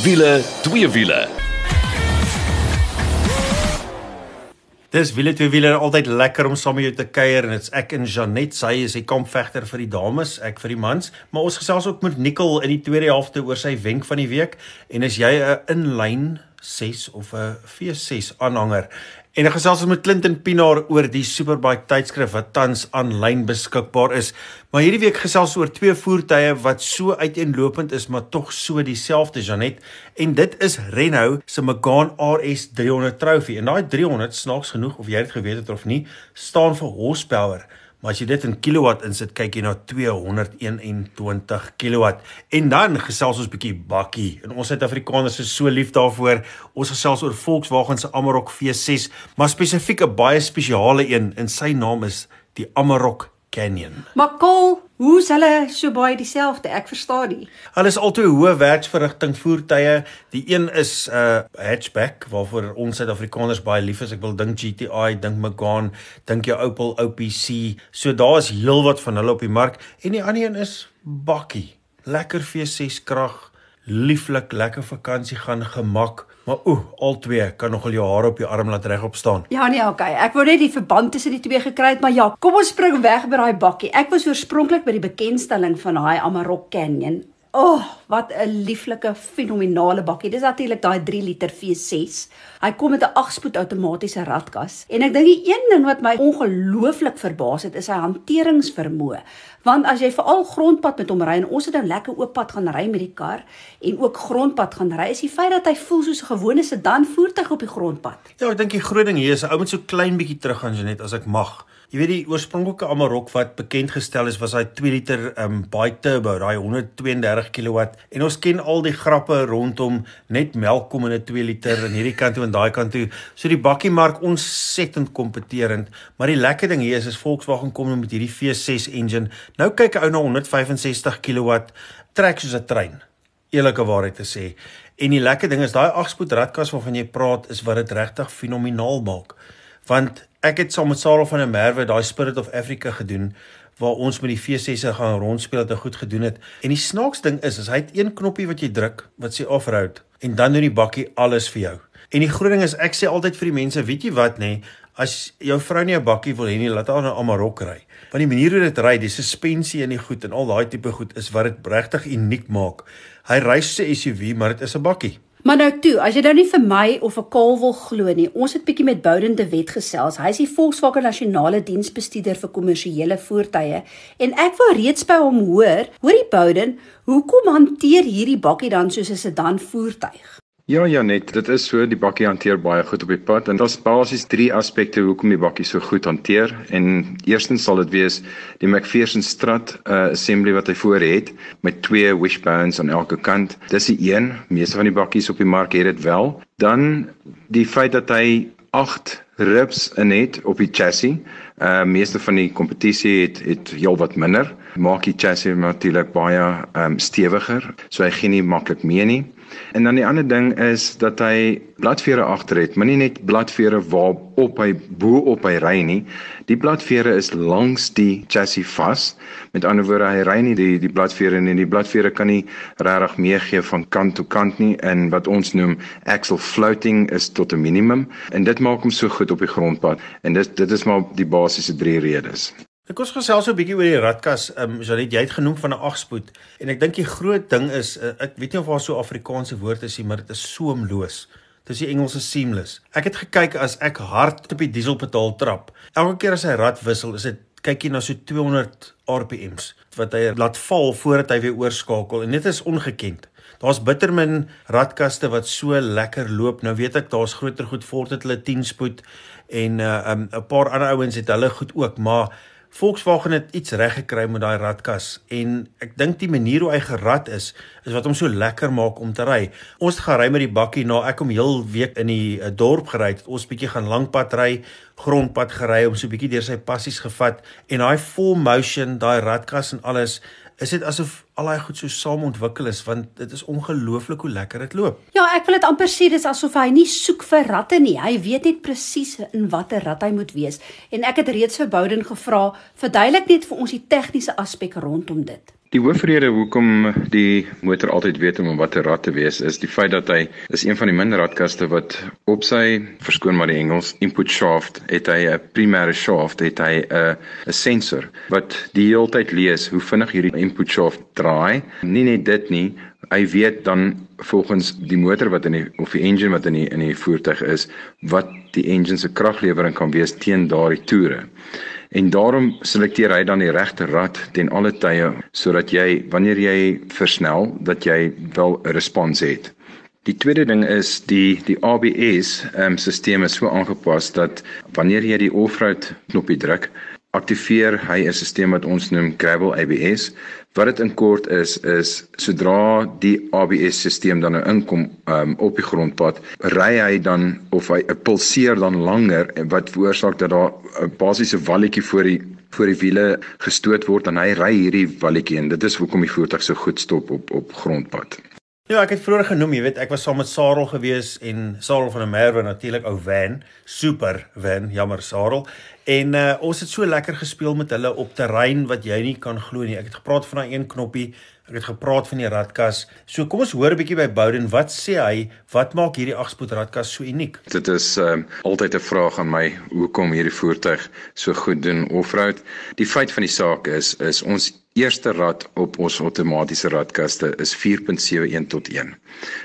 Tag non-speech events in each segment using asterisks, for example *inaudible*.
Wiele, twee wiele. Dis wiele twee wiele altyd lekker om saam met jou te kuier en dit's ek en Janet, sy is die kampvegter vir die dames, ek vir die mans, maar ons gesels ook met Nicole in die tweede helfte oor sy wenk van die week en as jy 'n inlyn 6 of 'n V6 aanhanger En ek gesels met Clinton Pinaar oor die Superbike tydskrif wat tans aanlyn beskikbaar is. Maar hierdie week gesels oor twee voertuie wat so uiteenlopend is, maar tog so dieselfde Janet. En dit is Renault se Megane RS 300 Trophy. En daai 300 snaaks genoeg of jy dit geweet het of nie, staan vir horsepower. Maar as jy dit in kilowatt insit, kyk jy na 221 kilowatt. En dan gesels ons bietjie bakkie. En ons Suid-Afrikaners is so lief daarvoor. Ons gesels oor Volkswagen se Amarok V6, maar spesifiek 'n baie spesiale een en sy naam is die Amarok Canyon. Maar Kol, hoe's hulle so baie dieselfde? Ek verstaan nie. Hulle is altoe hoë werksverrigting voertuie. Die een is 'n uh, hatchback waarvoor ons Suid-Afrikaners baie lief is. Ek wil dink GTI, dink Megane, dink jou Opel OPC. So daar's heelwat van hulle op die mark en die ander een is bakkie. Lekker V6 krag, lieflik, lekker vakansie gaan, gemak. Maar o, al twee kan nogal jou hare op jou arm laat regop staan. Ja nee, okay. Ek wou net die verband tussen die twee gekry het, maar ja, kom ons spring weg by daai bakkie. Ek was oorspronklik by die bekendstelling van daai Amarok Canyon. Oh, wat 'n lieflike fenominale bakkie. Dis natuurlik daai 3 liter V6. Hy kom met 'n 8-spoed outomatiese radkas. En ek dink die een ding wat my ongelooflik verbaas het, is sy hanteringsvermoë. Want as jy veral grondpad met hom ry en ons het nou lekker oop pad gaan ry met die kar en ook grondpad gaan ry, is die feit dat hy voel soos 'n gewone sedan voertuig op die grondpad. Ja, ek dink die groot ding hier is 'n ou met so klein bietjie terug gaan Janet as ek mag. Jy weet die oorspronklike Amarok wat bekend gestel is was daai 2 liter um baie turbo, daai 132 kW en ons ken al die grappe rondom net melk kom in 'n 2 liter en hierdie kant toe en daai kant toe. So die bakkiemark ontsettend kompeterend, maar die lekker ding hier is is Volkswagen kom met hierdie V6 engine. Nou kyk 'n ou na 165 kW trek soos 'n trein. Eerlike waarheid te sê. En die lekker ding is daai 8-spoed radkas waarvan jy praat is wat dit regtig fenomenaal maak. Want ek het saam met Sarah van der Merwe daai Spirit of Africa gedoen waar ons met die V6 gaan rondspeel het en goed gedoen het. En die snaaks ding is, is hy het een knoppie wat jy druk wat sê off-road en dan doen die bakkie alles vir jou. En die groot ding is ek sê altyd vir die mense, weet jy wat nê, as jou vrou nie 'n bakkie wil hê nie, laat haar nou Amarok ry. Want die manier hoe dit ry, die suspensie en die goed en al daai tipe goed is wat dit regtig uniek maak. Hy ry so 'n SUV, maar dit is 'n bakkie. Maar nou toe, as jy nou nie vir my of 'n kaal wil glo nie, ons het bietjie met Bouden de Wet gesels. Hy is die Volkswagen Nasionale Diensbestuurder vir kommersiële voertuie en ek wou reeds by hom hoor, hoorie Bouden, hoekom hanteer hierdie bakkie dan soos 'n sedan voertuig? Ja Janet, dit is so die bakkie hanteer baie goed op die pad en daar's basies 3 aspekte hoekom die bakkie so goed hanteer. En eerstens sal dit wees die McPherson Strat uh, assembly wat hy voor het met twee wishbones aan elke kant. Dis die een, meeste van die bakkies op die mark het dit wel. Dan die feit dat hy 8 ribs in het op die chassis. Uh meeste van die kompetisie het het heelwat minder. Maak die chassis natuurlik baie um stewiger, so hy gee nie maklik mee nie. En dan die ander ding is dat hy bladvere agter het, maar nie net bladvere waar op hy bo op hy ry nie. Die bladvere is langs die chassis vas. Met ander woorde, hy ry nie die die bladvere nie. Die bladvere kan nie regtig meegee van kant tot kant nie en wat ons noem axle floating is tot 'n minimum en dit maak hom so goed op die grondpad. En dit dit is maar die basiese drie redes. Ek kos gesels so 'n bietjie oor die radkas. Ehm um, Janet, jy het genoem van 'n 8-spoed en ek dink die groot ding is uh, ek weet nie of daar so Afrikaanse woord is nie, maar dit is soemloos. Dit is die Engelse seamless. Ek het gekyk as ek hard op die dieselpedaal trap. Elke keer as hy rad wissel, is dit kyk jy na so 200 RPMs wat hy laat val voordat hy weer oorskakel en dit is ongekend. Daar's bittermin radkaste wat so lekker loop. Nou weet ek daar's groter goed voort het hulle 10 spoed en 'n uh, um, 'n paar ander ouens het hulle goed ook, maar Volkswagen het iets reg gekry met daai radkas en ek dink die manier hoe hy gerad is is wat hom so lekker maak om te ry. Ons het gery met die bakkie na ek kom heel week in die uh, dorp gery het. Ons bietjie gaan lankpad ry, grondpad gery om so bietjie deur sy passies gevat en daai full motion, daai radkas en alles is dit asof al daai goed so saam ontwikkel is want dit is ongelooflik hoe lekker dit loop. Ja, ek wil dit amper sê dis asof hy nie soek vir ratte nie. Hy weet net presies in watter rat hy moet wees. En ek het reeds vir Bouden gevra, verduidelik net vir ons die tegniese aspek rondom dit. Die hoofrede hoekom die motor altyd weet om watter rad te wees is die feit dat hy is een van die min radkaste wat op sy verskoon maar die Engels input shaft het hy 'n primêre shaft het hy 'n 'n sensor wat die hele tyd lees hoe vinnig hierdie input shaft draai. Nie net dit nie, hy weet dan volgens die motor wat in die of die engine wat in die in die voertuig is wat die engine se kraglewering kan wees teen daardie toere. En daarom selekteer hy dan die regte rad ten alle tye sodat jy wanneer jy versnel dat jy wel 'n respons het. Die tweede ding is die die ABS ehm um, stelsel is so aangepas dat wanneer jy die off-road knoppie druk, aktiveer hy 'n stelsel wat ons noem Gravel ABS. Wat dit in kort is is sodra die ABS stelsel dan nou inkom um, op die grondpad, ry hy dan of hy pulseer dan langer wat veroorsaak dat daar 'n basiese walletjie voor die voor die wiele gestoot word en hy ry hierdie walletjie en dit is hoekom die voertuig so goed stop op op grondpad. Ja, ek het vroeër genoem, jy weet, ek was saam met Sarel gewees en Sarel van der Merwe natuurlik ou van, super van, jammer Sarel. En uh, ons het so lekker gespeel met hulle op terrein wat jy nie kan glo nie. Ek het gepraat van daai een knoppie, ek het gepraat van die radkas. So kom ons hoor 'n bietjie by Bowden, wat sê hy? Wat maak hierdie 8-spoed radkas so uniek? Dit is um, altyd 'n vraag aan my hoekom hierdie voertuig so goed doen offroad. Die feit van die saak is is ons eerste rad op ons outomatiese radkaste is 4.71 tot 1.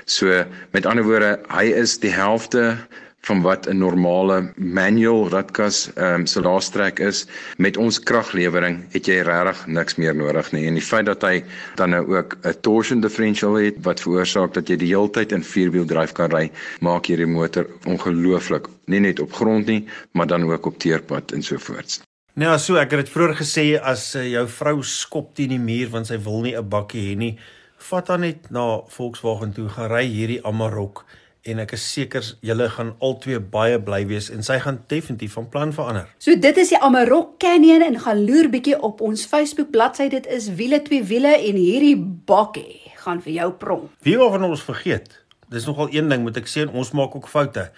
So met ander woorde, hy is die helfte van wat 'n normale manual radkas ehm um, se laastrek is. Met ons kraglewering het jy regtig niks meer nodig nie. En die feit dat hy dan nou ook 'n torsion differential het wat veroorsaak dat jy die hele tyd in vierwiel dryf kan ry maak hierdie motor ongelooflik. Nie net op grond nie maar dan ook op teerpad en so voort. Nou ja, so ek het dit vroeër gesê as uh, jou vrou skop teen die muur want sy wil nie 'n bakkie hê nie, vat haar net na Volkswagen toe, gaan ry hierdie Amarok en ek is seker julle gaan albei baie bly wees en sy gaan definitief van plan verander. So dit is die Amarok Canyon en gaan loer bietjie op ons Facebook bladsy. Dit is wiele twee wiele en hierdie bakkie gaan vir jou pronk. Wie wou van ons vergeet? Dis nogal een ding moet ek sê ons maak ook foute.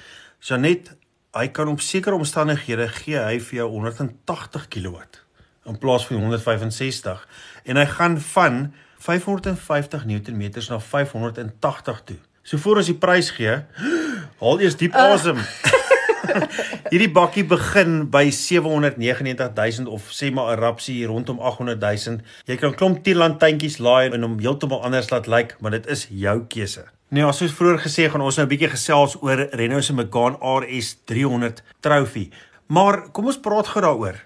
Janet, hy kan op sekere omstandighede gee hy vir jou 180 kW in plaas van 165 en hy gaan van 550 Nm na 580 toe. So voor ons die prys gee, *gasps* haal eers diep uh. asem. *laughs* *laughs* Hierdie bakkie begin by 799000 of sê maar 'n rapsie rondom 800000. Jy kan klomp tierlantuintjies laai en hom heeltemal anders laat lyk, maar dit is jou keuse. Nee, as ons vroeër gesê gaan ons nou 'n bietjie gesels oor Renault se Megane RS 300 Trophy. Maar kom ons praat gou daaroor.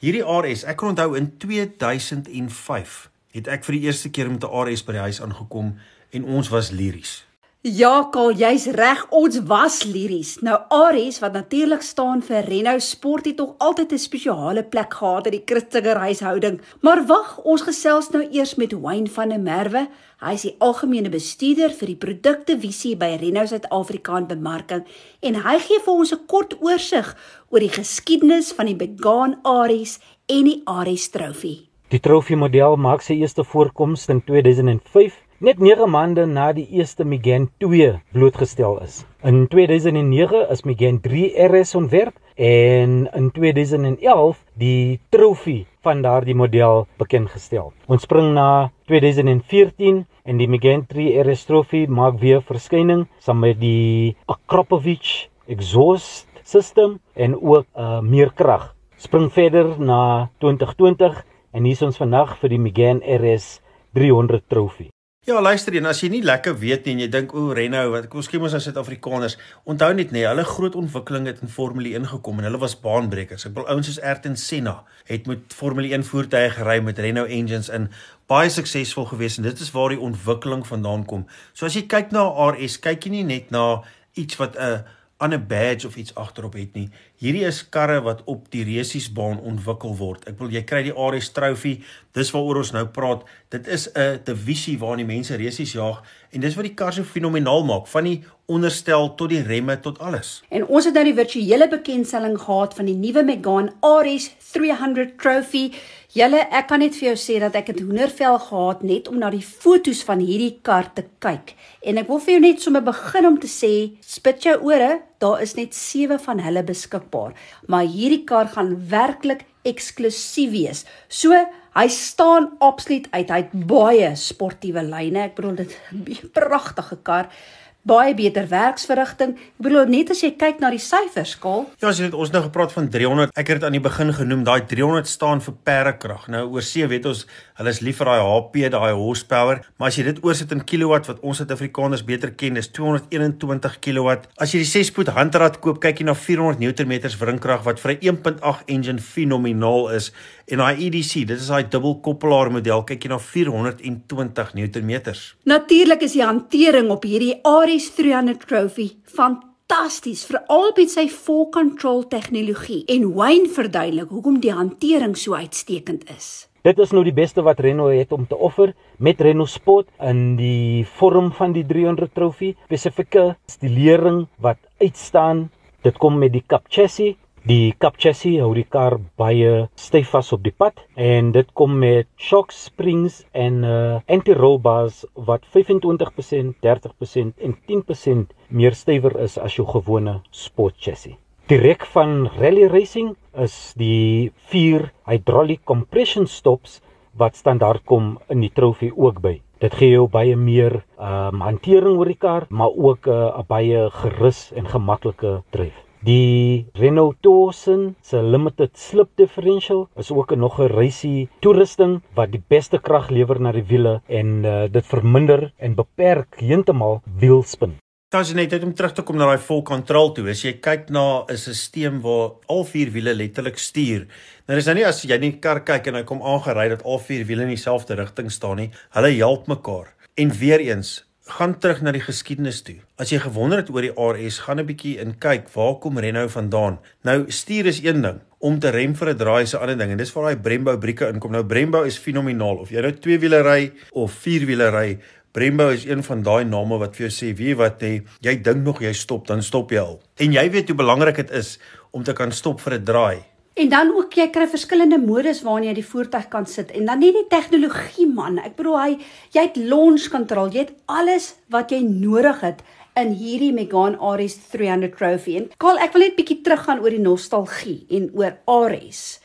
Hierdie RS, ek kan onthou in 2005 het ek vir die eerste keer met 'n RS by die huis aangekom en ons was liries. Ja, Karl, jy's reg. Ons was liries. Nou Aries wat natuurlik staan vir Renault Sport het tog altyd 'n spesiale plek gehad in die Christelike huishouding. Maar wag, ons gesels nou eers met Wayne van der Merwe. Hy is die algemene bestuurder vir die produktevisie by Renault Suid-Afrika en bemarking en hy gee vir ons 'n kort oorsig oor die geskiedenis van die Megane Aries en die Aries Trophy. Die Trophy model maak sy eerste voorkoms in 2005 net 9 maande na die eerste Megane 2 blootgestel is. In 2009 is Megane 3 RS ontwerp en in 2011 die trofee van daardie model bekend gestel. Ons spring na 2014 en die Megane 3 RS trofee maak weer verskyning saam met die Akrapovic exhaust system en ook uh, meer krag. Spring verder na 2020 en hier is ons vandag vir die Megane RS 300 trofee. Ja, luister en as jy nie lekker weet nie en jy dink o, Renault, wat kom skien ons as Suid-Afrikaners, onthou net nee, hulle groot ontwikkeling het in Formule 1 gekom en hulle was baanbrekers. Ek bedoel ouens soos Ayrton Senna het met Formule 1 voertuie gery met Renault engines in baie suksesvol gewees en dit is waar die ontwikkeling vandaan kom. So as jy kyk na RS, kyk jy nie net na iets wat 'n uh, ander badge of iets agterop het nie. Hierdie is karre wat op die resiesbaan ontwikkel word. Ek wil jy kry die Ares Trophy. Dis waaroor ons nou praat. Dit is 'n divisie waarin die mense resies jaag en dis wat die kar so fenomenaal maak, van die onderstel tot die remme tot alles. En ons het nou die virtuele bekendstelling gehad van die nuwe Megane Ares 300 Trophy. Julle, ek kan net vir jou sê dat ek het hoendervel gehad net om na die fotos van hierdie kar te kyk. En ek wil vir jou net sommer begin om te sê, spit jou ore, daar is net 7 van hulle beskikbaar, maar hierdie kar gaan werklik eksklusief wees. So, Hy staan absoluut uit. Hy het baie sportiewe lyne. Ek bedoel dit 'n pragtige kar baie beter werksverrigting. Ek bedoel net as jy kyk na die syfers, skaal. Ja, as jy het ons nou gepraat van 300. Ek het dit aan die begin genoem, daai 300 staan vir perdekrag. Nou oor see weet ons, hulle is lief vir daai HP, daai horsepower, maar as jy dit oorsit in kilowatt wat ons Suid-Afrikaners beter ken, is 221 kilowatt. As jy die 6-spoed handrad koop, kyk jy na 400 Nm wrinkrag wat vir 'n 1.8 engine fenomenaal is. En daai EDC, dit is daai dubbelkoppelaar model, kyk jy na 420 Nm. Natuurlik is die hantering op hierdie Aries 300 Trophy fantasties, veral met sy full control tegnologie. En Wayne verduidelik hoekom die hantering so uitstekend is. Dit is nou die beste wat Renault het om te offer met Renault Sport in die vorm van die 300 Trophy, spesifieke stilering wat uitstaan. Dit kom met die Cup chassis Die Cup chassis hou die kar baie styf vas op die pad en dit kom met shock springs en uh, anti-roll bars wat 25%, 30% en 10% meer stywer is as jou gewone sport chassis. Direk van rally racing is die 4 hydraulic compression stops wat standaard kom in die trofee ook by. Dit gee jou baie meer um, hantering oor die kar, maar ook uh, 'n baie gerus en gemaklike dryf. Die Renault Tucson se limited slip differential is ook 'n nog 'n racy toerusting wat die beste krag lewer na die wiele en uh, dit verminder en beperk heeltemal wielspin. Dan is net om terug te kom na daai full control toe. As jy kyk na 'n stelsel waar al vier wiele letterlik stuur. Nou dis nou nie as jy net kar kyk en hy kom aangery dat al vier wiele in dieselfde rigting staan nie. Hulle help mekaar. En weer eens, gaan terug na die geskiedenis toe. As jy gewonder het oor die RS, gaan 'n bietjie in kyk waar kom Renault vandaan. Nou stuur is een ding, om te rem vir 'n draai is 'n ander ding en dis waar daai Brembo brieke inkom. Nou Brembo is fenomenaal of jy nou twee wiele ry of vier wiele ry. Brembo is een van daai name wat vir jou sê, weet wat jy, jy dink nog jy stop, dan stop jy al. En jy weet hoe belangrik dit is om te kan stop vir 'n draai. En dan ook jy kry verskillende modus waarin jy die voertuig kan sit en dan net die tegnologie man. Ek bedoel hy jy het launch control, jy het alles wat jy nodig het in hierdie Megane Ares 300 Trophy. En Karl, ek wil net bietjie teruggaan oor die nostalgie en oor Ares.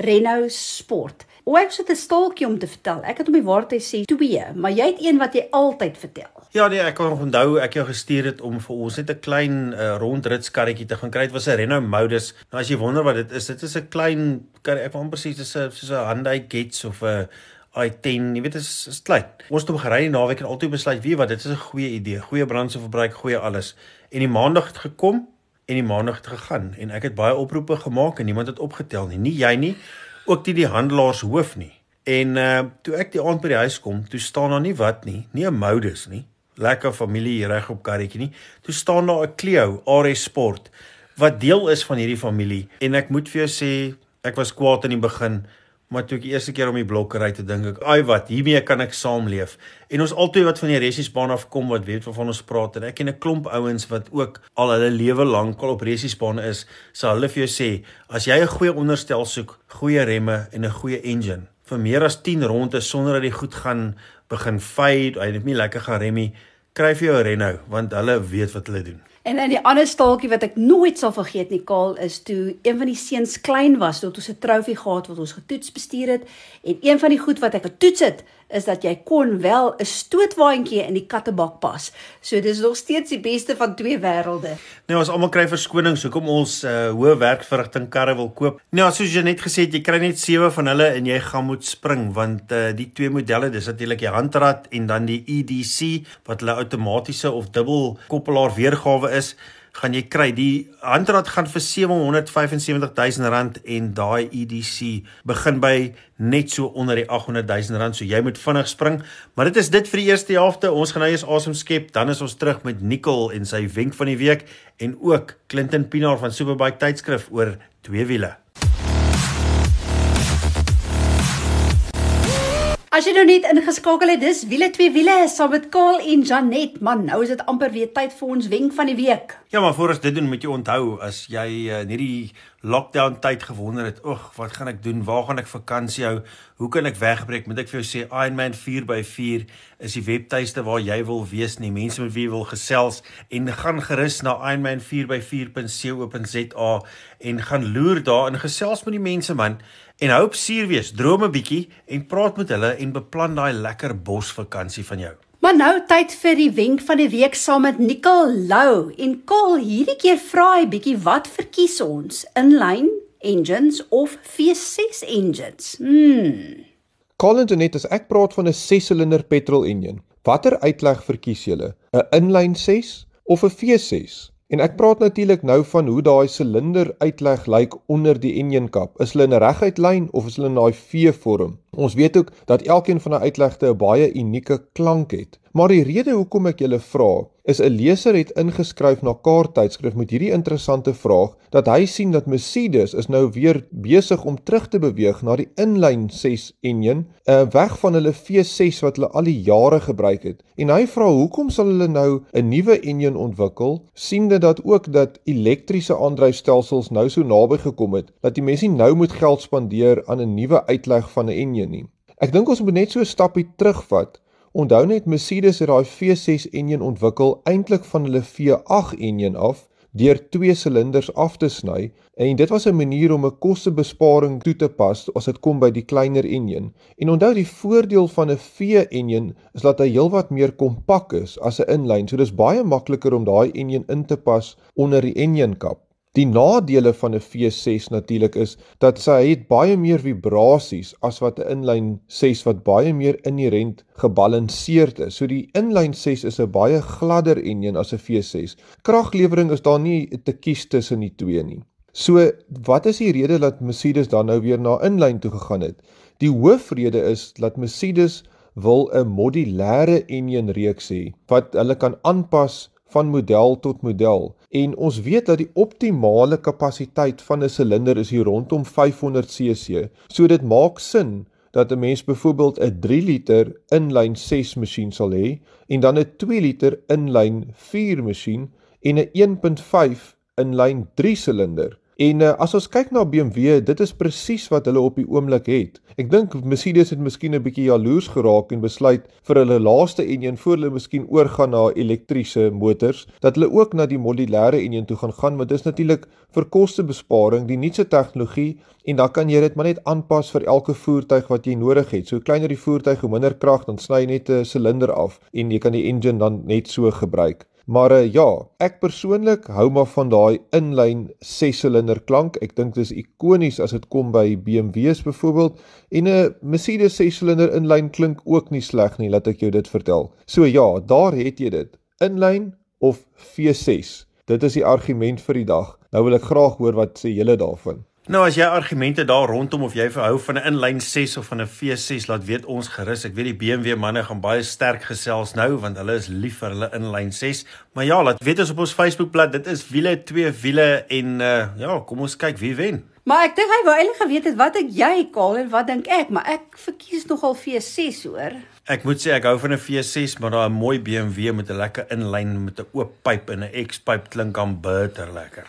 Renault Sport. O, ek het 'n staaltjie om te vertel. Ek het hom die waarheid sê 2, maar jy het een wat jy altyd vertel. Ja nee, ek kan onthou ek jou gestuur het om vir ons net 'n klein uh, rondritskarretjie te gaan kry. Dit was 'n Renault Modus. Nou as jy wonder wat dit is, dit is 'n klein kar ek wil amper sê dit is 'n soos 'n Hyundai Getz of 'n i10. Jy weet dit is, is klein. Ons het hom gery die naweek en altyd besluit, wie wat, dit is 'n goeie idee. Goeie brandstofverbruik, goeie alles. En die maandag het gekom en die maandag het gegaan en ek het baie oproepe gemaak en niemand het opgetel nie. Nie jy nie, ook nie die handelaars hoof nie. En uh toe ek die aand by die huis kom, toe staan daar nie wat nie, nie 'n modus nie lekker familie reg op karretjie nie. Toe staan daar 'n Clio RS Sport wat deel is van hierdie familie en ek moet vir jou sê ek was kwaad in die begin maar toe ek die eerste keer om die blok ry te dink ek ai wat hiermee kan ek saamleef en ons altyd wat van die resiesbaan af kom wat weet waarvan ons praat en ek en 'n klomp ouens wat ook al hulle lewe lank al op resiesbane is sal hulle vir jou sê as jy 'n goeie onderstel soek goeie remme en 'n goeie engine vir meer as 10 ronde sonder dat die goed gaan begin fade hy het nie lekker gaan remmie kry vir jou 'n Renault want hulle weet wat hulle doen. En dan die ander staaltjie wat ek nooit sal vergeet nie, Kaal, is toe een van die seuns klein was, toe ons 'n trofee gehad wat ons getoets bestuur het. En een van die goed wat ek getoets het, is dat jy kon wel 'n stootwaandjie in die kattebak pas. So dis nog steeds die beste van twee wêrelde. Nou ons almal kry verskonings hoekom ons uh, hoë werkverrigting karre wil koop. Nou soos jy net gesê het, jy kry net sewe van hulle en jy gaan moet spring want uh, die twee modelle, dis natuurlik die handrat en dan die EDC wat hulle outomatiese of dubbel koppelaar weergawe is gaan jy kry. Die handrat gaan vir 775000 rand en daai EDC begin by net so onder die 800000 rand. So jy moet vinnig spring. Maar dit is dit vir die eerste helfte. Ons gaan nou eers asem skep. Dan is ons terug met Nicole en sy wenk van die week en ook Clinton Pinaar van Superbike tydskrif oor twee wiele As jy nou net ingeskakel het, dis wiele twee wiele saam met Kaal en Janet. Man, nou is dit amper weer tyd vir ons wenk van die week. Ja, maar voor ons dit doen, moet jy onthou as jy uh, nie die lockdown tyd gewonder het, "Ag, wat gaan ek doen? Waar gaan ek vakansie hou? Hoe kan ek wegbreek?" Moet ek vir jou sê Ironman 4x4 is die webtuiste waar jy wil wees, nie mense met wie jy wil gesels en gaan gerus na ironman4x4.co.za en gaan loer daar en gesels met die mense man En hou op suur wees, droom 'n bietjie en praat met hulle en beplan daai lekker bosvakansie van jou. Maar nou tyd vir die wenk van die week saam met Nicole Lou. En Kol, hierdie keer vra hy bietjie wat verkies ons? Inline engines of V6 engines? Hmm. Colin Janet, as ek praat van 'n 6-silinder petrol engine, watter uitleg verkies julle? 'n Inline 6 of 'n V6? En ek praat natuurlik nou van hoe daai silinder uitleg lyk onder die engine kap. Is hulle in 'n reguit lyn of is hulle in daai V-vorm? Ons weet ook dat elkeen van die uitlegte 'n baie unieke klank het. Maar die rede hoekom ek julle vra, is 'n leser het ingeskryf na kaarttydskrif met hierdie interessante vraag dat hy sien dat Mercedes is nou weer besig om terug te beweeg na die inline 6 enjin, uh, weg van hulle V6 wat hulle al die jare gebruik het. En hy vra hoekom sal hulle nou 'n nuwe enjin ontwikkel, siende dat ook dat elektriese aandryfstelsels nou so naby gekom het dat die mense nou moet geld spandeer aan 'n nuwe uitleg van 'n enjin nie. Ek dink ons moet net so 'n stappie terugvat Onthou net Mercedes het daai V6 enjin ontwikkel eintlik van hulle V8 enjin af deur twee silinders af te sny en dit was 'n manier om 'n kostebesparing toe te pas as dit kom by die kleiner enjin. En onthou die voordeel van 'n V-enjin is dat hy heelwat meer kompak is as 'n inlyn, so dis baie makliker om daai enjin in te pas onder die enjinkap. Die nadele van 'n V6 natuurlik is dat sy het baie meer vibrasies as wat 'n inlyn 6 wat baie meer inherënt gebalanseerd is. So die inlyn 6 is 'n baie gladder enjin as 'n V6. Kraglewering is daar nie te kies tussen die twee nie. So wat is die rede dat Mercedes dan nou weer na inlyn toe gegaan het? Die hoofrede is dat Mercedes wil 'n modulêre enjin reeks hê wat hulle kan aanpas van model tot model en ons weet dat die optimale kapasiteit van 'n silinder is hier rondom 500 cc. So dit maak sin dat 'n mens byvoorbeeld 'n 3 liter inlyn 6 masjien sal hê en dan 'n 2 liter inlyn 4 masjien en 'n 1.5 inlyn 3 silinder. En uh, as ons kyk na BMW, dit is presies wat hulle op die oomblik het. Ek dink Mercedes het miskien 'n bietjie jaloers geraak en besluit vir hulle laaste enjin voor hulle miskien oorgaan na elektriese motors, dat hulle ook na die modulêre enjin toe gaan gaan, want dit is natuurlik vir kostebesparing, die nuutste tegnologie en dan kan jy dit maar net aanpas vir elke voertuig wat jy nodig het. So kleiner die voertuig, hoe minder krag, dan sny jy net 'n silinder af en jy kan die engine dan net so gebruik. Maar uh, ja, ek persoonlik hou maar van daai inlyn 6-silinder klank. Ek dink dit is ikonies as dit kom by BMW's byvoorbeeld en 'n uh, Mercedes 6-silinder inlyn klink ook nie sleg nie, laat ek jou dit vertel. So ja, daar het jy dit. Inlyn of V6. Dit is die argument vir die dag. Nou wil ek graag hoor wat sê julle daarvan. Nou as jy argumente daar rondom of jy verhou van 'n inlyn 6 of van 'n V6 laat weet ons gerus. Ek weet die BMW manne gaan baie sterk gesels nou want hulle is lief vir hulle inlyn 6. Maar ja, laat weet ons op ons Facebookblad. Dit is wiele, twee wiele en uh ja, kom ons kyk wie wen. Maar ek dink hy wou eintlik geweet het wat ek jy kaal en wat dink ek, maar ek verkies nogal V6 hoor. Ek moet sê ek hou van 'n V6, maar daai mooi BMW met 'n lekker inlyn met 'n oop pyp en 'n X-pyp klink aan bitter lekker.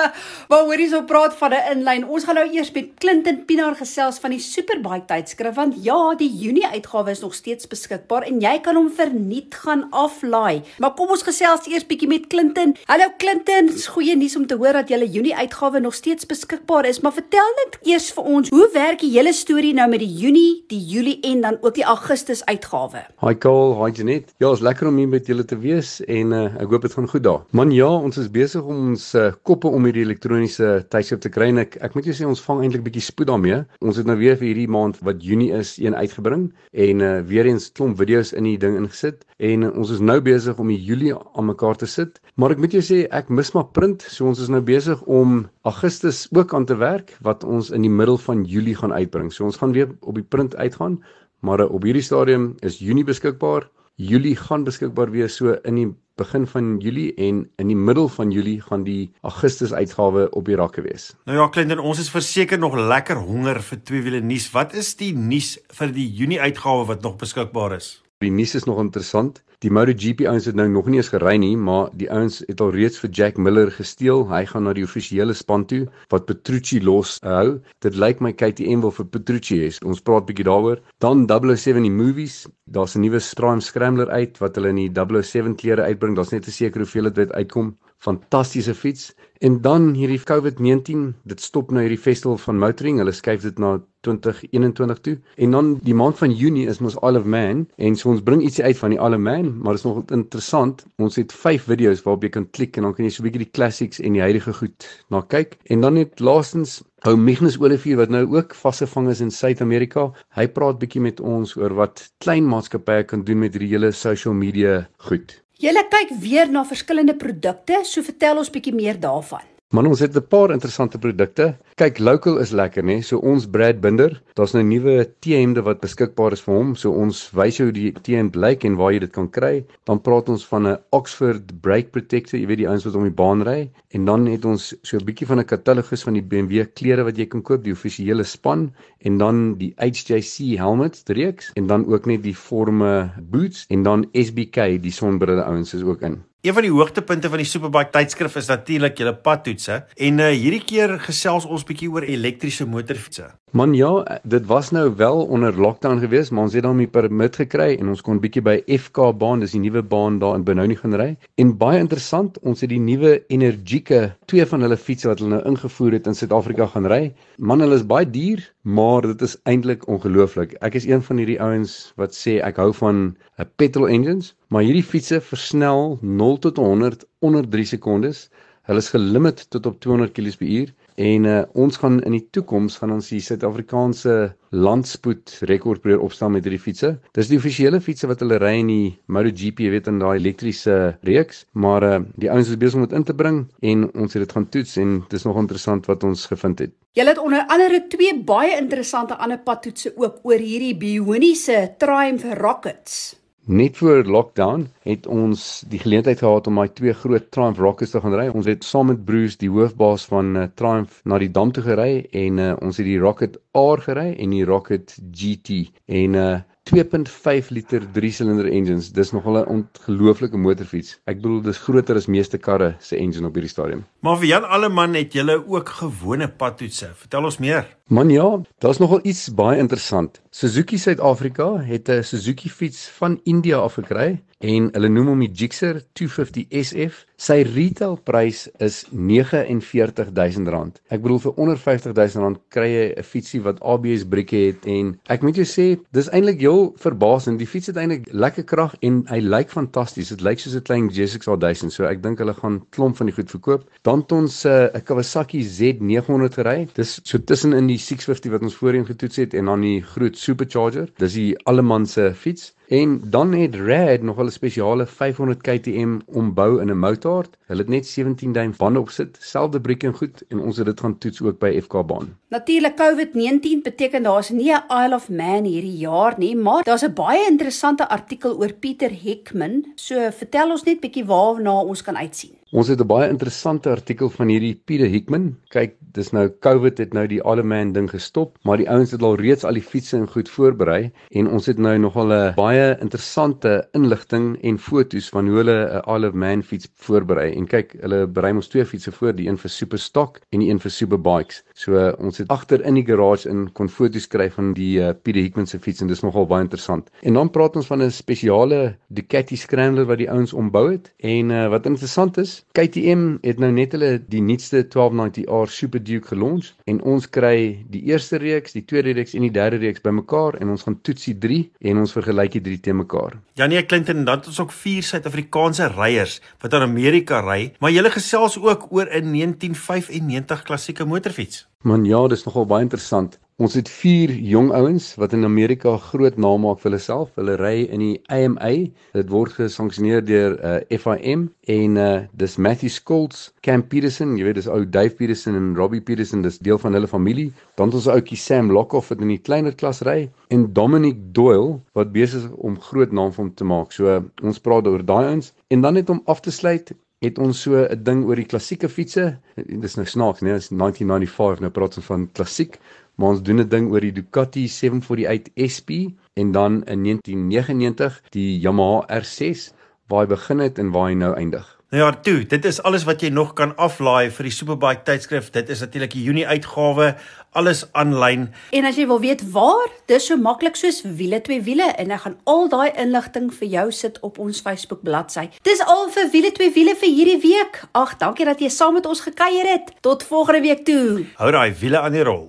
*laughs* maar hoorie so praat van 'n inlyn. Ons gaan nou eers met Clinton Pinaar gesels van die Superbike tydskrif want ja, die Junie uitgawe is nog steeds beskikbaar en jy kan hom verniet gaan aflaai. Maar kom ons gesels eers bietjie met Clinton. Hallo Clinton, goeie nuus om te hoor dat julle Junie uitgawe nog steeds beskikbaar is, maar vertel net eers vir ons, hoe werk die hele storie nou met die Junie, die Julie en dan ook die Augustus uitgawe? Hi Cole, hi Janet. Ja, is lekker om hier met julle te wees en uh, ek hoop dit gaan goed daar. Man ja, ons is besig om ons uh, koppe om hierdie elektroniese tydskrif te kry en ek ek moet jou sê ons vang eintlik bietjie spoed daarmee. Ons het nou weer vir hierdie maand wat Junie is een uitgebring en uh, weer eens klomp video's in die ding ingesit en uh, ons is nou besig om die Julie aan mekaar te sit. Maar ek moet jou sê ek mis maar print, so ons is nou besig om Augustus ook aan te werk wat ons in die middel van Julie gaan uitbring. So ons gaan weer op die print uitgaan, maar uh, op hierdie stadium is Junie beskikbaar. Julie gaan beskikbaar wees so in die begin van Julie en in die middel van Julie gaan die Augustus uitgawe op die rakke wees. Nou ja, Clinton, ons is verseker nog lekker honger vir twee wiele nuus. Wat is die nuus vir die Junie uitgawe wat nog beskikbaar is? Die nuus is nog interessant. Die MotoGP ouens het nou nog nie eens gery nie, maar die ouens het al reeds vir Jack Miller gesteel. Hy gaan na die offisiële span toe wat Petrucci los hou. Dit lyk my KTM wil vir Petrucci hê. Ons praat bietjie daaroor. Dan 007 die movies. Daar's 'n nuwe Strime Scrambler uit wat hulle in die 007 klere uitbring. Daar's net 'n sekere hoeveel dit uitkom. Fantastiese fiets. En dan hierdie COVID-19, dit stop nou hierdie festival van motoring. Hulle skuif dit na 2021 toe. En dan die maand van Junie is mos Isle of Man en so ons bring ietsie uit van die Isle of Man, maar dit is nog interessant. Ons het 5 video's waarop jy kan klik en dan kan jy so 'n bietjie die classics en die huidige goed na kyk. En dan net laastens Ou Magnus Olivier wat nou ook vasgevang is in Suid-Amerika, hy praat bietjie met ons oor wat klein maatskappye kan doen met hierdie hele social media goed. Julle kyk weer na verskillende produkte, so vertel ons bietjie meer daarvan. Maar ons het 'n paar interessante produkte. Kyk, local is lekker, né? So ons Brad Binder, daar's nou nuwe T-hemde wat beskikbaar is vir hom. So ons wys jou die T-hemd lyk en waar jy dit kan kry. Dan praat ons van 'n Oxford Brake Protector, jy weet die ouens wat om die baan ry. En dan het ons so 'n bietjie van 'n katalogus van die BMW klere wat jy kan koop, die offisiële span en dan die HJC helmets, reeks en dan ook net die forme boots en dan SBK, die sonbrille ouens is ook in. Een van die hoogtepunte van die Superbike tydskrif is natuurlik julle padtoetse en uh, hierdie keer gesels ons bietjie oor elektriese motorfietsse. Man ja, dit was nou wel onder lockdown geweest, maar ons het dan die permit gekry en ons kon bietjie by FK baan, dis die nuwe baan daar in Benoni gaan ry. En baie interessant, ons het die nuwe energieke twee van hulle fietsse wat hulle nou ingevoer het in Suid-Afrika gaan ry. Man, hulle is baie duur, maar dit is eintlik ongelooflik. Ek is een van hierdie ouens wat sê ek hou van 'n uh, petrol engines, maar hierdie fietsse versnel 0 tot 100 onder 3 sekondes. Hulle is gelimiteer tot op 200 km/h En uh, ons gaan in die toekoms gaan ons die Suid-Afrikaanse landspoed rekord probeer opstel met hierdie fietsse. Dis die offisiële fietsse wat hulle ry in die MotoGP, jy weet in daai elektriese reeks, maar uh, die ouens is besig om dit in te bring en ons het dit gaan toets en dis nog interessant wat ons gevind het. Julle het onder andere twee baie interessante ander padtoetse ook oor hierdie bioniese Triumph Rockets. Net voor lockdown het ons die geleentheid gehad om my twee groot Triumph Rockets te gaan ry. Ons het saam met Bruce, die hoofbaas van uh, Triumph, na die dam toe gery en uh, ons het die Rocket R gery en die Rocket GT. En uh 2.5 liter 3-silinder engines. Dis nog 'n ongelooflike motorfiets. Ek bedoel dis groter as meeste karre se engine op hierdie stadium. Maar vir Jan Alleman het julle ook gewone padtoetse. Vertel ons meer. Man ja, daar's nogal iets baie interessant. Suzuki Suid-Afrika het 'n Suzuki fiets van India af gekry en hulle noem hom die Gixxer 250 SF. Sy retailprys is R49000. Ek bedoel vir onder R50000 kry jy 'n fietsie wat ABS brieke het en ek moet jou sê, dis eintlik heel verbasend. Die fiets het eintlik lekker krag en hy lyk fantasties. Dit lyk soos 'n klein GSX-R 1000. So ek dink hulle gaan klomp van die goed verkoop. Dan het ons eh, 'n uh, Kawasaki Z900 gery. Dis so tussenin die 650 wat ons voorheen getoets het en dan die groot supercharger. Dis die alleman se fiets. En dan het Rad nog 'n spesiale 500 kTM ombou in 'n motard. Hulle het net 17 duim bande opsit, selfde brieke en goed en ons het dit gaan toets ook by FK baan. Natuurlik COVID-19 beteken daar's nie 'n Isle of Man hierdie jaar nie, maar daar's 'n baie interessante artikel oor Pieter Hekman. So vertel ons net bietjie waarna ons kan uitsien. Ons het 'n baie interessante artikel van hierdie Pieter Hickman. Kyk, dis nou COVID het nou die Alleman ding gestop, maar die ouens het al reeds al die fietsse en goed voorberei en ons het nou nogal 'n baie interessante inligting en foto's van hoe hulle 'n Alleman fiets voorberei. En kyk, hulle berei ons twee fietsse voor, die een vir Superstock en die een vir Superbikes. So uh, ons het agter in die garage in kon foto's kry van die uh, Pieter Hickman se fiets en dis nogal baie interessant. En dan praat ons van 'n spesiale Ducati Scrambler wat die ouens ombou het en uh, wat interessant is KTM het nou net hulle die nuutste 1290R Super Duke gelons en ons kry die eerste reeks, die tweede reeks en die derde reeks bymekaar en ons gaan toets die 3 en ons vergelyk die 3 te mekaar. Janie Clinton dan het ons ook vier Suid-Afrikaanse ryers wat aan Amerika ry, maar julle gesels ook oor 'n 1995 klassieke motorfiets. Man ja, dis nogal baie interessant. Ons het vier jong ouens wat in Amerika groot naam maak vir hulle self. Hulle ry in die AMA. Dit word gesanksioneer deur uh, FIM en uh, dis Matthew Skolts, Cam Peterson, jy weet dis ou Dave Peterson en Robbie Peterson, dis deel van hulle familie. Dan het ons ouetjie Sam Lockhoff wat in die kleiner klas ry en Dominic Doyle wat besig is om groot naam vir hom te maak. So uh, ons praat oor daai ouens en dan net om af te sluit het ons so 'n ding oor die klassieke fietsse. Dis nou snaaks, nee, dis 1995, nou praat ons van klassiek maar ons doen 'n ding oor die Ducati 748 SP en dan in 1999 die Yamaha R6 waar hy begin het en waar hy nou eindig. Nou ja, toe, dit is alles wat jy nog kan aflaai vir die Superbike tydskrif. Dit is natuurlik die Junie uitgawe, alles aanlyn. En as jy wil weet waar, dis so maklik soos wiele twee wiele en ek gaan al daai inligting vir jou sit op ons Facebook bladsy. Dis al vir wiele twee wiele vir hierdie week. Ag, dankie dat jy saam met ons gekuier het. Tot volgende week toe. Hou daai wiele aan die rol.